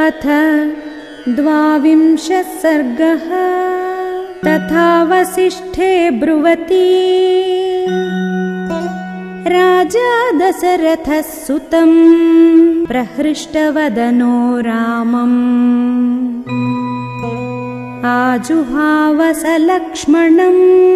अथ द्वाविंशः सर्गः। तथा वसिष्ठे ब्रुवती। राजा दशरथः सुतम्। प्रहृष्टवदनो रामम्। आजुहावसलक्ष्मणम्।